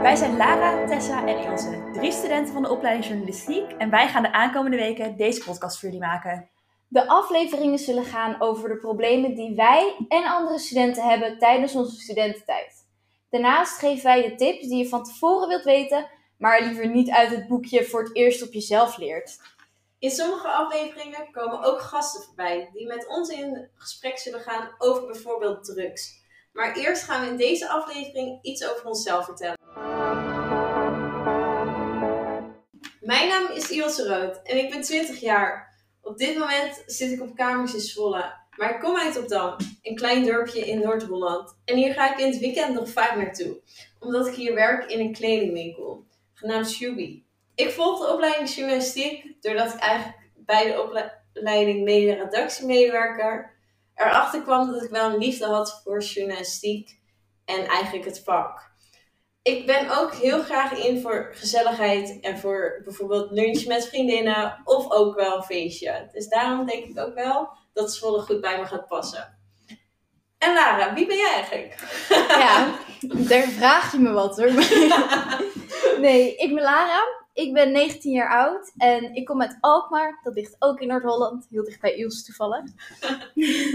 Wij zijn Lara, Tessa en Ilse, drie studenten van de opleiding journalistiek en wij gaan de aankomende weken deze podcast voor jullie maken. De afleveringen zullen gaan over de problemen die wij en andere studenten hebben tijdens onze studententijd. Daarnaast geven wij de tips die je van tevoren wilt weten, maar liever niet uit het boekje voor het eerst op jezelf leert. In sommige afleveringen komen ook gasten voorbij die met ons in gesprek zullen gaan over bijvoorbeeld drugs. Maar eerst gaan we in deze aflevering iets over onszelf vertellen. Mijn naam is Ilse Rood en ik ben 20 jaar. Op dit moment zit ik op kamers in Zwolle. Maar ik kom uit Opdam, een klein dorpje in Noord-Holland. En hier ga ik in het weekend nog vaak naartoe, omdat ik hier werk in een kledingwinkel, genaamd Shubi. Ik volg de opleiding journalistiek doordat ik eigenlijk bij de opleiding mede-redactiemedewerker erachter kwam dat ik wel een liefde had voor journalistiek en eigenlijk het vak. Ik ben ook heel graag in voor gezelligheid en voor bijvoorbeeld lunch met vriendinnen of ook wel een feestje. Dus daarom denk ik ook wel dat Zwolle goed bij me gaat passen. En Lara, wie ben jij eigenlijk? Ja, daar vraag je me wat hoor. Nee, ik ben Lara. Ik ben 19 jaar oud en ik kom uit Alkmaar. Dat ligt ook in Noord-Holland, heel dicht bij Iels toevallig.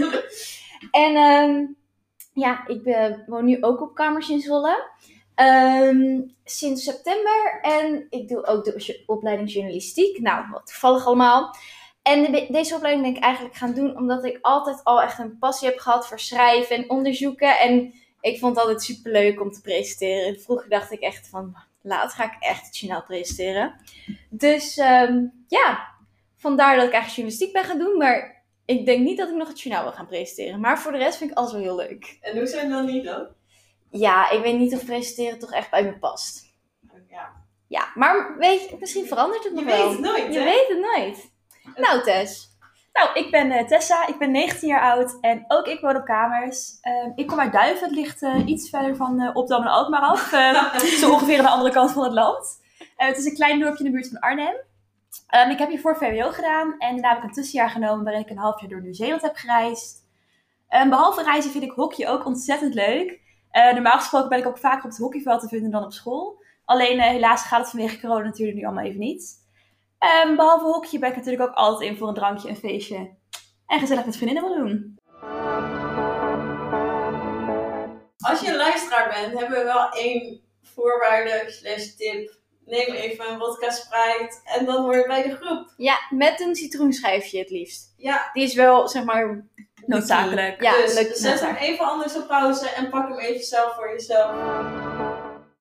en ehm, ja, ik ben, woon nu ook op kamers in Zwolle. Ehm, sinds september en ik doe ook de opleiding journalistiek. Nou, wat toevallig allemaal. En de- deze opleiding ben ik eigenlijk gaan doen omdat ik altijd al echt een passie heb gehad voor schrijven en onderzoeken. En ik vond het altijd super leuk om te presenteren. Vroeger dacht ik echt van, laat ga ik echt het journaal presenteren. Dus ehm, ja, vandaar dat ik eigenlijk journalistiek ben gaan doen. Maar ik denk niet dat ik nog het journaal wil gaan presenteren. Maar voor de rest vind ik alles wel heel leuk. En hoe zijn dan niet dan? Ja, ik weet niet of presenteren toch echt bij me past. Ja. Ja, maar weet je, misschien verandert het Je nog weet wel. het nooit, Je hè? weet het nooit. Nou, Tess. Nou, ik ben eh, Tessa, ik ben 19 jaar oud en ook ik woon op kamers. Ehm, ik kom uit Duiven, het ligt eh, iets verder van eh, Opdam en Alkmaar af. eh, zo ongeveer aan de andere kant van het land. Eh, het is een klein dorpje in de buurt van Arnhem. Ehm, ik heb hiervoor VWO gedaan en daarna heb ik een tussenjaar genomen waarin ik een half jaar door Nieuw-Zeeland heb gereisd. Ehm, behalve reizen vind ik hockey ook ontzettend leuk. Eh, normaal gesproken ben ik ook vaker op het hockeyveld te vinden dan op school. Alleen eh, helaas gaat het vanwege corona natuurlijk nu allemaal even niet. Ehm, behalve hockey ben ik natuurlijk ook altijd in voor een drankje, een feestje. En gezellig met vriendinnen wil doen. Als je een luisteraar bent, hebben we wel één voorwaarde slash tip. Neem even een vodka Sprite en dan hoor je bij de groep. Ja, met een citroenschijfje het liefst. Ja, Die is wel, zeg maar... Noodzakelijk. Ja, dus zet hem even anders op pauze en pak hem even zelf voor jezelf.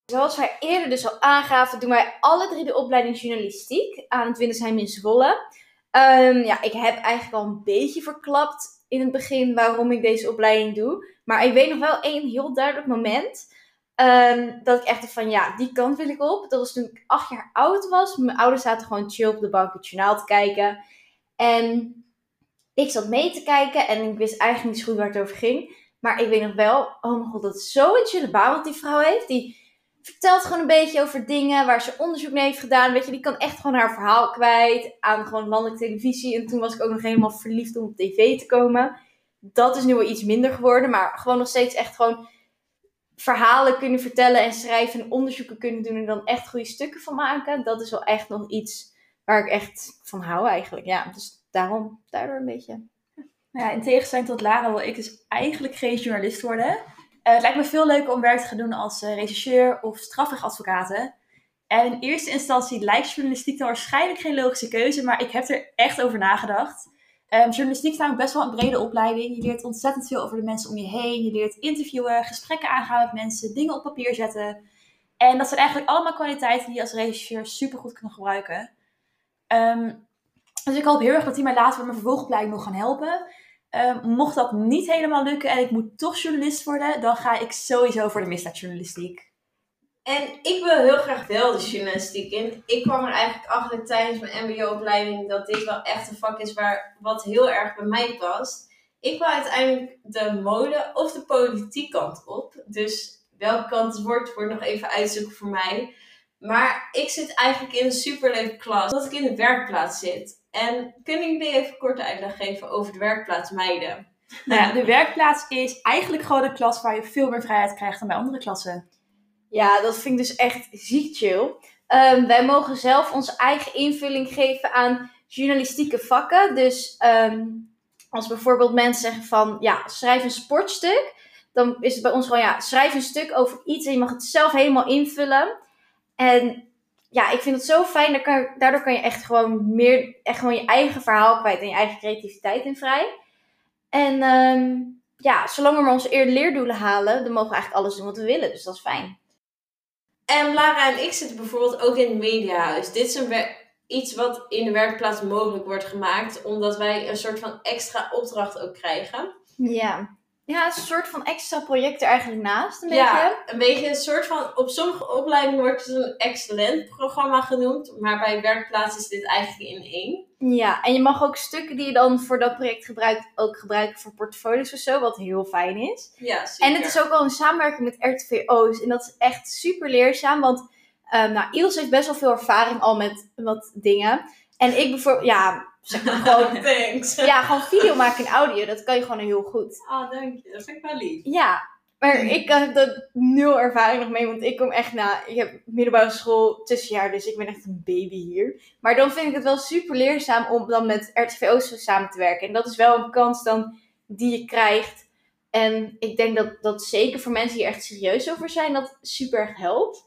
Zoals wij eerder dus al aangaven, doen wij alle drie de opleiding journalistiek aan het Windersheim in Zwolle. Ehm, ja, ik heb eigenlijk al een beetje verklapt in het begin waarom ik deze opleiding doe. Maar ik weet nog wel één heel duidelijk moment. ehm, dat ik echt dacht van ja, die kant wil ik op. Dat was toen ik acht jaar oud was. Mijn ouders zaten gewoon chill op de bank het journaal te kijken. En ik zat mee te kijken en ik wist eigenlijk niet goed waar het over ging. Maar ik weet nog wel, oh mijn god, dat is zo'n chille baan wat die vrouw heeft. Die vertelt gewoon een beetje over dingen waar ze onderzoek naar heeft gedaan. Weet je, die kan echt gewoon haar verhaal kwijt aan gewoon landelijke televisie. En toen was ik ook nog helemaal verliefd om op tv te komen. Dat is nu wel iets minder geworden, maar gewoon nog steeds echt gewoon verhalen kunnen vertellen en schrijven en onderzoeken kunnen doen en dan echt goede stukken van maken. Dat is wel echt nog iets waar ik echt van hou eigenlijk. Ja, dus daarom, daardoor een beetje. Nou ja, in tegenstelling tot Lara wil ik dus eigenlijk geen journalist worden. Eh, het lijkt me veel leuker om werk te gaan doen als eh, rechercheur of strafrechtadvocaten. En in eerste instantie lijkt journalistiek dan waarschijnlijk geen logische keuze, maar ik heb er echt over nagedacht. Ehm, journalistiek is namelijk best wel een brede opleiding. Je leert ontzettend veel over de mensen om je heen. Je leert interviewen, gesprekken aangaan met mensen, dingen op papier zetten. En dat zijn eigenlijk allemaal kwaliteiten die je als rechercheur super goed kan gebruiken. Ehm, dus ik hoop heel erg dat die mij later met mijn vervolgopleiding nog gaan helpen. Ehm, mocht dat niet helemaal lukken en ik moet toch journalist worden, dan ga ik sowieso voor de misdaadjournalistiek. En ik wil heel graag wel de journalistiek in. Ik kwam er eigenlijk achter tijdens mijn mbo-opleiding dat dit wel echt een vak is waar, wat heel erg bij mij past. Ik wil uiteindelijk de mode of de politiek kant op. Dus welke kant het wordt, wordt nog even uitzoeken voor mij. Maar ik zit eigenlijk in een superleuke klas, dat ik in de werkplaats zit. En kunnen jullie even kort uitleg geven over de werkplaats meiden? Nou ja, de werkplaats is eigenlijk gewoon een klas waar je veel meer vrijheid krijgt dan bij andere klassen. Ja, dat vind ik dus echt ziek chill. Ehm, wij mogen zelf onze eigen invulling geven aan journalistieke vakken. Dus ehm, als bijvoorbeeld mensen zeggen van, ja, schrijf een sportstuk. Dan is het bij ons gewoon, ja, schrijf een stuk over iets en je mag het zelf helemaal invullen. En ja, ik vind het zo fijn. Daar kan, daardoor kan je echt gewoon meer, echt gewoon je eigen verhaal kwijt en je eigen creativiteit in vrij. En ehm, ja, zolang we maar onze eer leerdoelen halen, dan mogen we eigenlijk alles doen wat we willen. Dus dat is fijn. En Lara en ik zitten bijvoorbeeld ook in het mediahuis. Dit is een iets wat in de werkplaats mogelijk wordt gemaakt, omdat wij een soort van extra opdracht ook krijgen. Ja. Ja, een soort van extra project er eigenlijk naast, een Ja, beetje. een beetje een soort van, op sommige opleidingen wordt het een excellent programma genoemd, maar bij werkplaats is dit eigenlijk in één. Ja, en je mag ook stukken die je dan voor dat project gebruikt, ook gebruiken voor portfolios of zo, wat heel fijn is. Ja, zeker. En het is ook al een samenwerking met RTVO's. En dat is echt super leerzaam. Want um, nou, Iels heeft best wel veel ervaring al met wat dingen. En ik bijvoorbeeld, ja, zeg maar gewoon, Thanks. ja, gewoon video maken en audio. Dat kan je gewoon heel goed. Ah, dank je. Dat vind ik wel lief. Ja, maar ik heb er nul ervaring nog mee. Want ik kom echt na, ik heb middelbare school tussenjaar. Dus ik ben echt een baby hier. Maar dan vind ik het wel super leerzaam om dan met RTVO's samen te werken. En dat is wel een kans dan die je krijgt. En ik denk dat dat zeker voor mensen die er echt serieus over zijn, dat super erg helpt.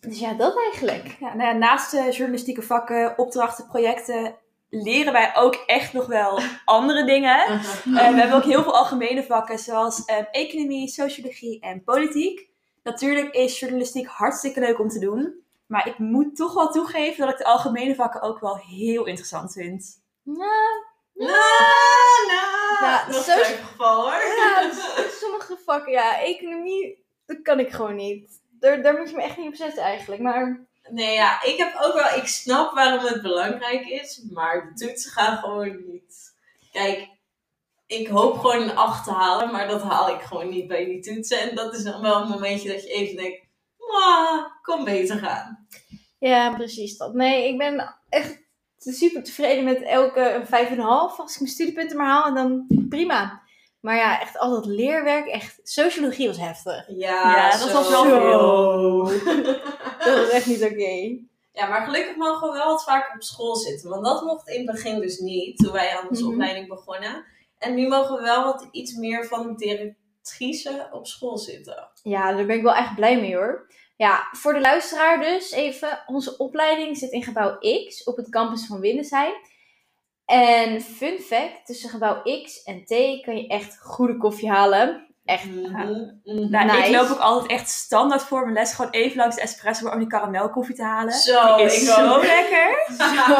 Dus ja, dat eigenlijk. Ja, nou ja, naast de journalistieke vakken, opdrachten, projecten, leren wij ook echt nog wel andere dingen. Eh, we hebben ook heel veel algemene vakken, zoals eh, economie, sociologie en politiek. Natuurlijk is journalistiek hartstikke leuk om te doen. Maar ik moet toch wel toegeven dat ik de algemene vakken ook wel heel interessant vind. Ja, Nou, nou. Ja, dat is een geval hoor. ja sommige vakken, ja, economie, dat kan ik gewoon niet. Daar, daar moet je me echt niet op zetten eigenlijk. Maar Nee, ja, ik heb ook wel, ik snap waarom het belangrijk is, maar de toetsen gaan gewoon niet. Kijk, ik hoop gewoon een 8 te halen, maar dat haal ik gewoon niet bij die toetsen. En dat is dan wel een momentje dat je even denkt, "Mwah, kon beter gaan. Ja, precies dat. Nee, ik ben echt super tevreden met elke een 5,5 als ik mijn studiepunten maar haal. En dan prima. Maar ja, echt al dat leerwerk, echt sociologie was heftig. Ja, Ja, dat zo. was wel veel. Dat was echt niet oké. Ja, maar gelukkig mogen we wel wat vaker op school zitten. Want dat mocht in het begin dus niet, toen wij aan onze Mhm. opleiding begonnen. En nu mogen we wel wat iets meer van directrice op school zitten. Ja, daar ben ik wel echt blij mee hoor. Ja, voor de luisteraar dus even. Onze opleiding zit in gebouw X op het campus van Windesheim. En fun fact, tussen gebouw X en T kan je echt goede koffie halen. Echt. Mhm, Ja. mhm. Nou, Nice. Ik loop ook altijd echt standaard voor mijn les gewoon even langs de espresso om die karamelkoffie te halen. Zo, Die is ik zo ook. lekker. Zo.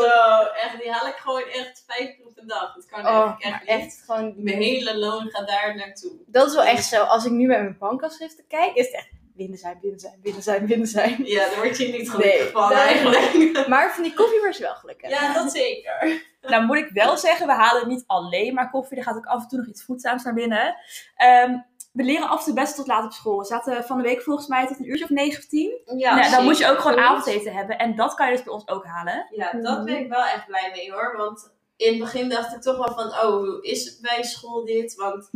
Zo, echt, die haal ik gewoon echt vijf keer op een dag. Dat kan Oh, echt, echt gewoon. Mijn hele loon gaat daar naartoe. Dat is wel echt zo. Als ik nu bij mijn bankafschriften kijk, is het echt binnen zijn, binnen zijn, binnen zijn, binnen zijn. Ja, daar word je niet gelukkig Nee, van eigenlijk. Maar van die koffie je wel gelukkig. Ja, dat zeker. Nou moet ik wel zeggen, we halen niet alleen maar koffie. Er gaat ook af en toe nog iets voedzaams naar binnen. Ehm, we leren af en toe best tot laat op school. We zaten van de week volgens mij tot een uurtje of negen of tien. Ja, nou, dan moet je ook gewoon avondeten hebben. En dat kan je dus bij ons ook halen. Ja, dat ben ik wel echt blij mee hoor. Want in het begin dacht ik toch wel van, oh, hoe is het bij school dit? Want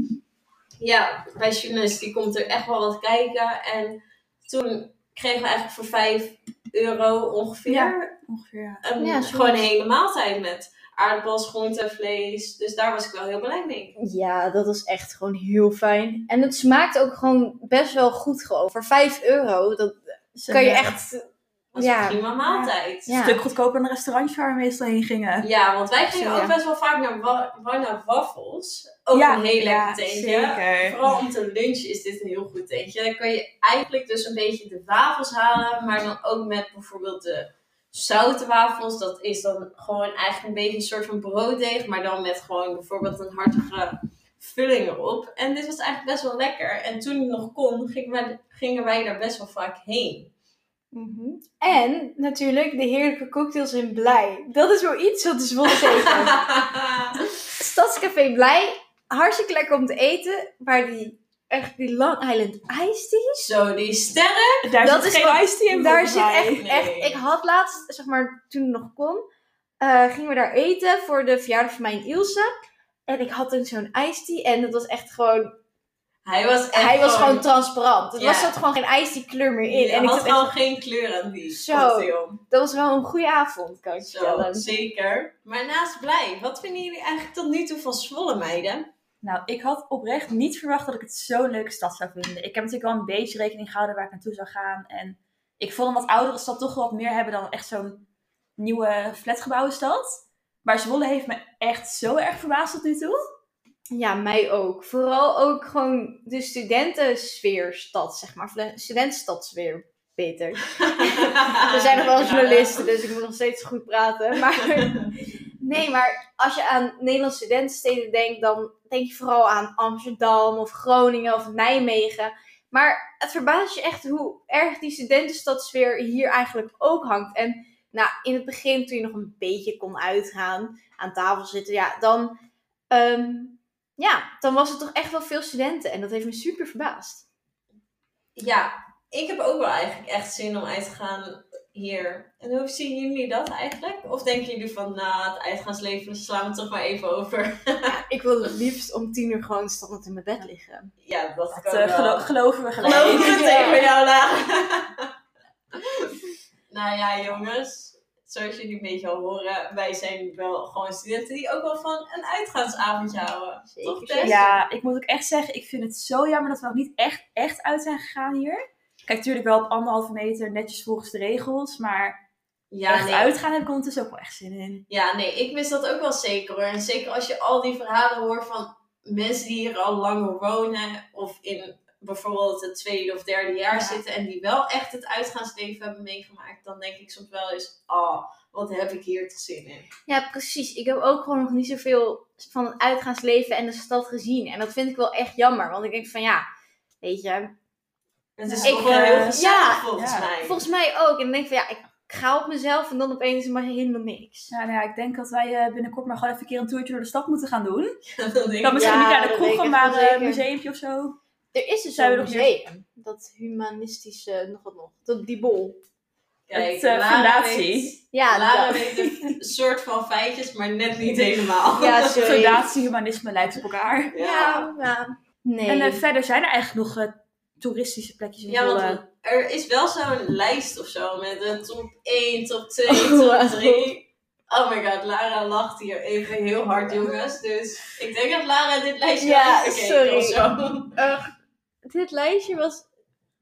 ja, bij journalistiek komt er echt wel wat kijken. En toen kregen we eigenlijk voor 5 euro ongeveer Ja. Ongeveer, ja. een, Ja, gewoon een hele maaltijd met aardappels, groenten, vlees. Dus daar was ik wel heel blij mee. Ja, dat is echt gewoon heel fijn. En het smaakt ook gewoon best wel goed gewoon. Voor 5 euro, dat kan je echt... Dat was Ja. een prima maaltijd. Ja. Een stuk goedkoper dan een restaurantje waar we meestal heen gingen. Ja, want wij gingen ook best wel vaak naar Wa- Warna Waffles. Ook Ja, een heel lekker tentje. zeker. Vooral om te lunchen is dit een heel goed tentje. Dan kan je eigenlijk dus een beetje de wafels halen, maar dan ook met bijvoorbeeld de zoute wafels. Dat is dan gewoon eigenlijk een beetje een soort van brooddeeg, maar dan met gewoon bijvoorbeeld een hartige vulling erop. En dit was eigenlijk best wel lekker. En toen het nog kon, gingen wij, gingen wij daar best wel vaak heen. Mhm. En natuurlijk de heerlijke cocktails in Blij. Dat is wel iets wat de Zwolle tegen. Stadscafé Blij, hartstikke lekker om te eten. Maar die, echt die Long Island Iced Tea, Zo, die sterren. Daar Dat zit is geen wel- iced tea in daar zit echt, Nee. echt... Ik had laatst, zeg maar, toen het nog kon, eh, gingen we daar eten voor de verjaardag van mij en Ilse. En ik had toen zo'n iced tea en dat was echt gewoon... Hij was echt Hij was gewoon transparant. Er Ja. was zat gewoon geen ijs die kleur meer in. En ik had zat echt- gewoon geen kleur aan die Zo. dat was wel een goede avond, kan ik je Zo, vertellen. zeker. Maar naast blij, wat vinden jullie eigenlijk tot nu toe van Zwolle, meiden? Nou, ik had oprecht niet verwacht dat ik het zo'n leuke stad zou vinden. Ik heb natuurlijk wel een beetje rekening gehouden waar ik naartoe zou gaan. En ik vond een wat oudere stad toch wel wat meer hebben dan echt zo'n nieuwe flatgebouwenstad. Maar Zwolle heeft me echt zo erg verbaasd tot nu toe. Ja, mij ook. Vooral ook gewoon de studentensfeerstad, zeg maar. De studentenstadsfeer, beter. We zijn nog wel journalisten, dus ik moet nog steeds goed praten. Maar nee, maar als je aan Nederlandse studentensteden denkt, dan denk je vooral aan Amsterdam of Groningen of Nijmegen. Maar het verbaast je echt hoe erg die studentenstadsfeer hier eigenlijk ook hangt. En nou, in het begin, toen je nog een beetje kon uitgaan, aan tafel zitten, ja, dan, ehm, ja, dan was het toch echt wel veel studenten. En dat heeft me super verbaasd. Ja, ik heb ook wel eigenlijk echt zin om uit te gaan hier. En hoe zien jullie dat eigenlijk? Of denken jullie van, nou, het uitgaansleven slaan we toch maar even over? Ja, ik wil het liefst om tien uur gewoon standaard in mijn bed liggen. Ja, dat Dat kan wel. gelo- geloven we gelijk. Geloof het Ja. even jou, nou ja, jongens. Zoals jullie een beetje al horen, wij zijn wel gewoon studenten die ook wel van een uitgaansavondje houden. Zeker, Toch. Tess? Ja, ik moet ook echt zeggen, ik vind het zo jammer dat we nog niet echt, echt uit zijn gegaan hier. Kijk, natuurlijk wel op anderhalve meter, netjes volgens de regels. Maar Ja, echt nee. uitgaan heb ik ondertussen ook wel echt zin in. Ja, nee, ik mis dat ook wel zeker hoor. En zeker als je al die verhalen hoort van mensen die hier al langer wonen. Of in bijvoorbeeld het tweede of derde jaar Ja. zitten. En die wel echt het uitgaansleven hebben meegemaakt. Dan denk ik soms wel eens, oh, wat heb ik hier te zin in. Ja, precies. Ik heb ook gewoon nog niet zoveel van het uitgaansleven en de stad gezien. En dat vind ik wel echt jammer. Want ik denk van ja, weet je, Het is Ik, toch wel eh, heel gezellig ja, volgens ja. mij. volgens mij ook. En dan denk ik van ja, ik ga op mezelf en dan opeens is maar helemaal niks. Ja, nou ja, ik denk dat wij eh, binnenkort maar gewoon even een keer een toertje door de stad moeten gaan doen. dan denk ik, Dan misschien Ja, niet naar de dat kroeg, maar een zeker. museumpje of zo. Er is dus een museum. Dat humanistische, nog wat nog. Dat, die bol. Kijk, Het, eh, Lara fundatie. weet- Ja, Lara weet een soort van feitjes, maar net niet helemaal. Ja, sorry. Fundatie, humanisme lijkt op elkaar. Ja, ja. Nee. En eh, verder zijn er eigenlijk nog eh, toeristische plekjes in Ja, want er is wel zo'n lijst of zo met een top 1, top 2, Oh, top wauw. 3. Oh my god, Lara lacht hier even heel hard, jongens. Dus ik denk dat Lara dit lijstje Ja, heeft gekeken sorry. of zo. Dit lijstje was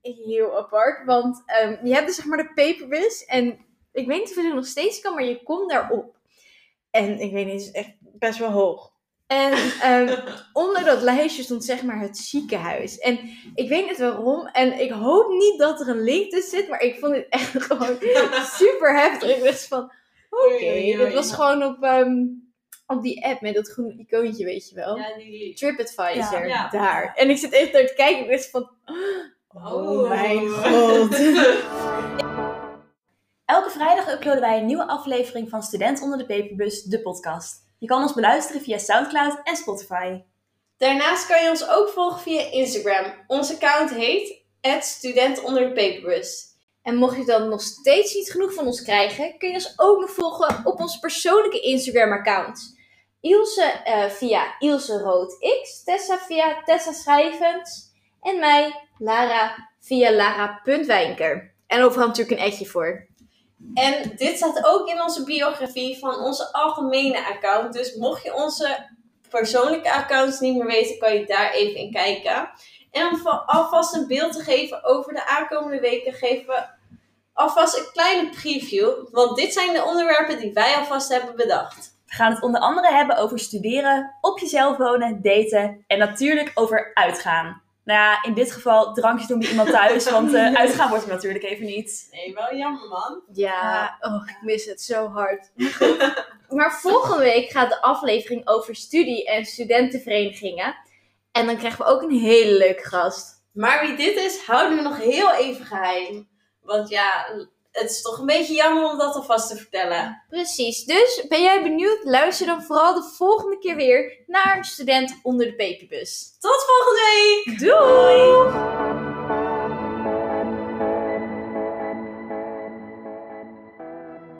heel apart. Want ehm, je hebt dus zeg maar de paperbus. En ik weet niet of je het nog steeds kan, maar je komt daarop. En ik weet niet, het is echt best wel hoog. En ehm, onder dat lijstje stond zeg maar het ziekenhuis. En ik weet niet waarom. En ik hoop niet dat er een link tussen zit. Maar ik vond het echt gewoon super heftig. Ik dacht van, oké. Dit was gewoon op, ehm, op die app met dat groene icoontje, weet je wel. Ja, die... TripAdvisor, Ja, ja. daar. En ik zit even naar te kijken en ik dacht van... Oh, Oh. mijn god. Elke vrijdag uploaden wij een nieuwe aflevering van Student onder de Paperbus, de podcast. Je kan ons beluisteren via Soundcloud en Spotify. Daarnaast kan je ons ook volgen via Instagram. Ons account heet student onder de paperbus. En mocht je dan nog steeds niet genoeg van ons krijgen, kun je ons ook nog volgen op ons persoonlijke Instagram-account. Ilse eh, via Ilse Rood X, Tessa via Tessa Schrijvens en mij, Lara, via Lara.wijnker. En overal natuurlijk een etje voor. En dit staat ook in onze biografie van onze algemene account. Dus mocht je onze persoonlijke accounts niet meer weten, kan je daar even in kijken. En om va- alvast een beeld te geven over de aankomende weken, geven we alvast een kleine preview. Want dit zijn de onderwerpen die wij alvast hebben bedacht. We gaan het onder andere hebben over studeren, op jezelf wonen, daten en natuurlijk over uitgaan. Nou ja, in dit geval drankjes doen bij iemand thuis, want eh, uitgaan wordt er natuurlijk even niet. Nee, wel jammer man. Ja, oh, ik mis het zo hard. maar volgende week gaat de aflevering over studie- en studentenverenigingen. En dan krijgen we ook een hele leuke gast. Maar wie dit is, houden we nog heel even geheim. Want ja, het is toch een beetje jammer om dat alvast te vertellen. Precies, dus ben jij benieuwd? Luister dan vooral de volgende keer weer naar Student onder de Peperbus. Tot volgende week! Doei!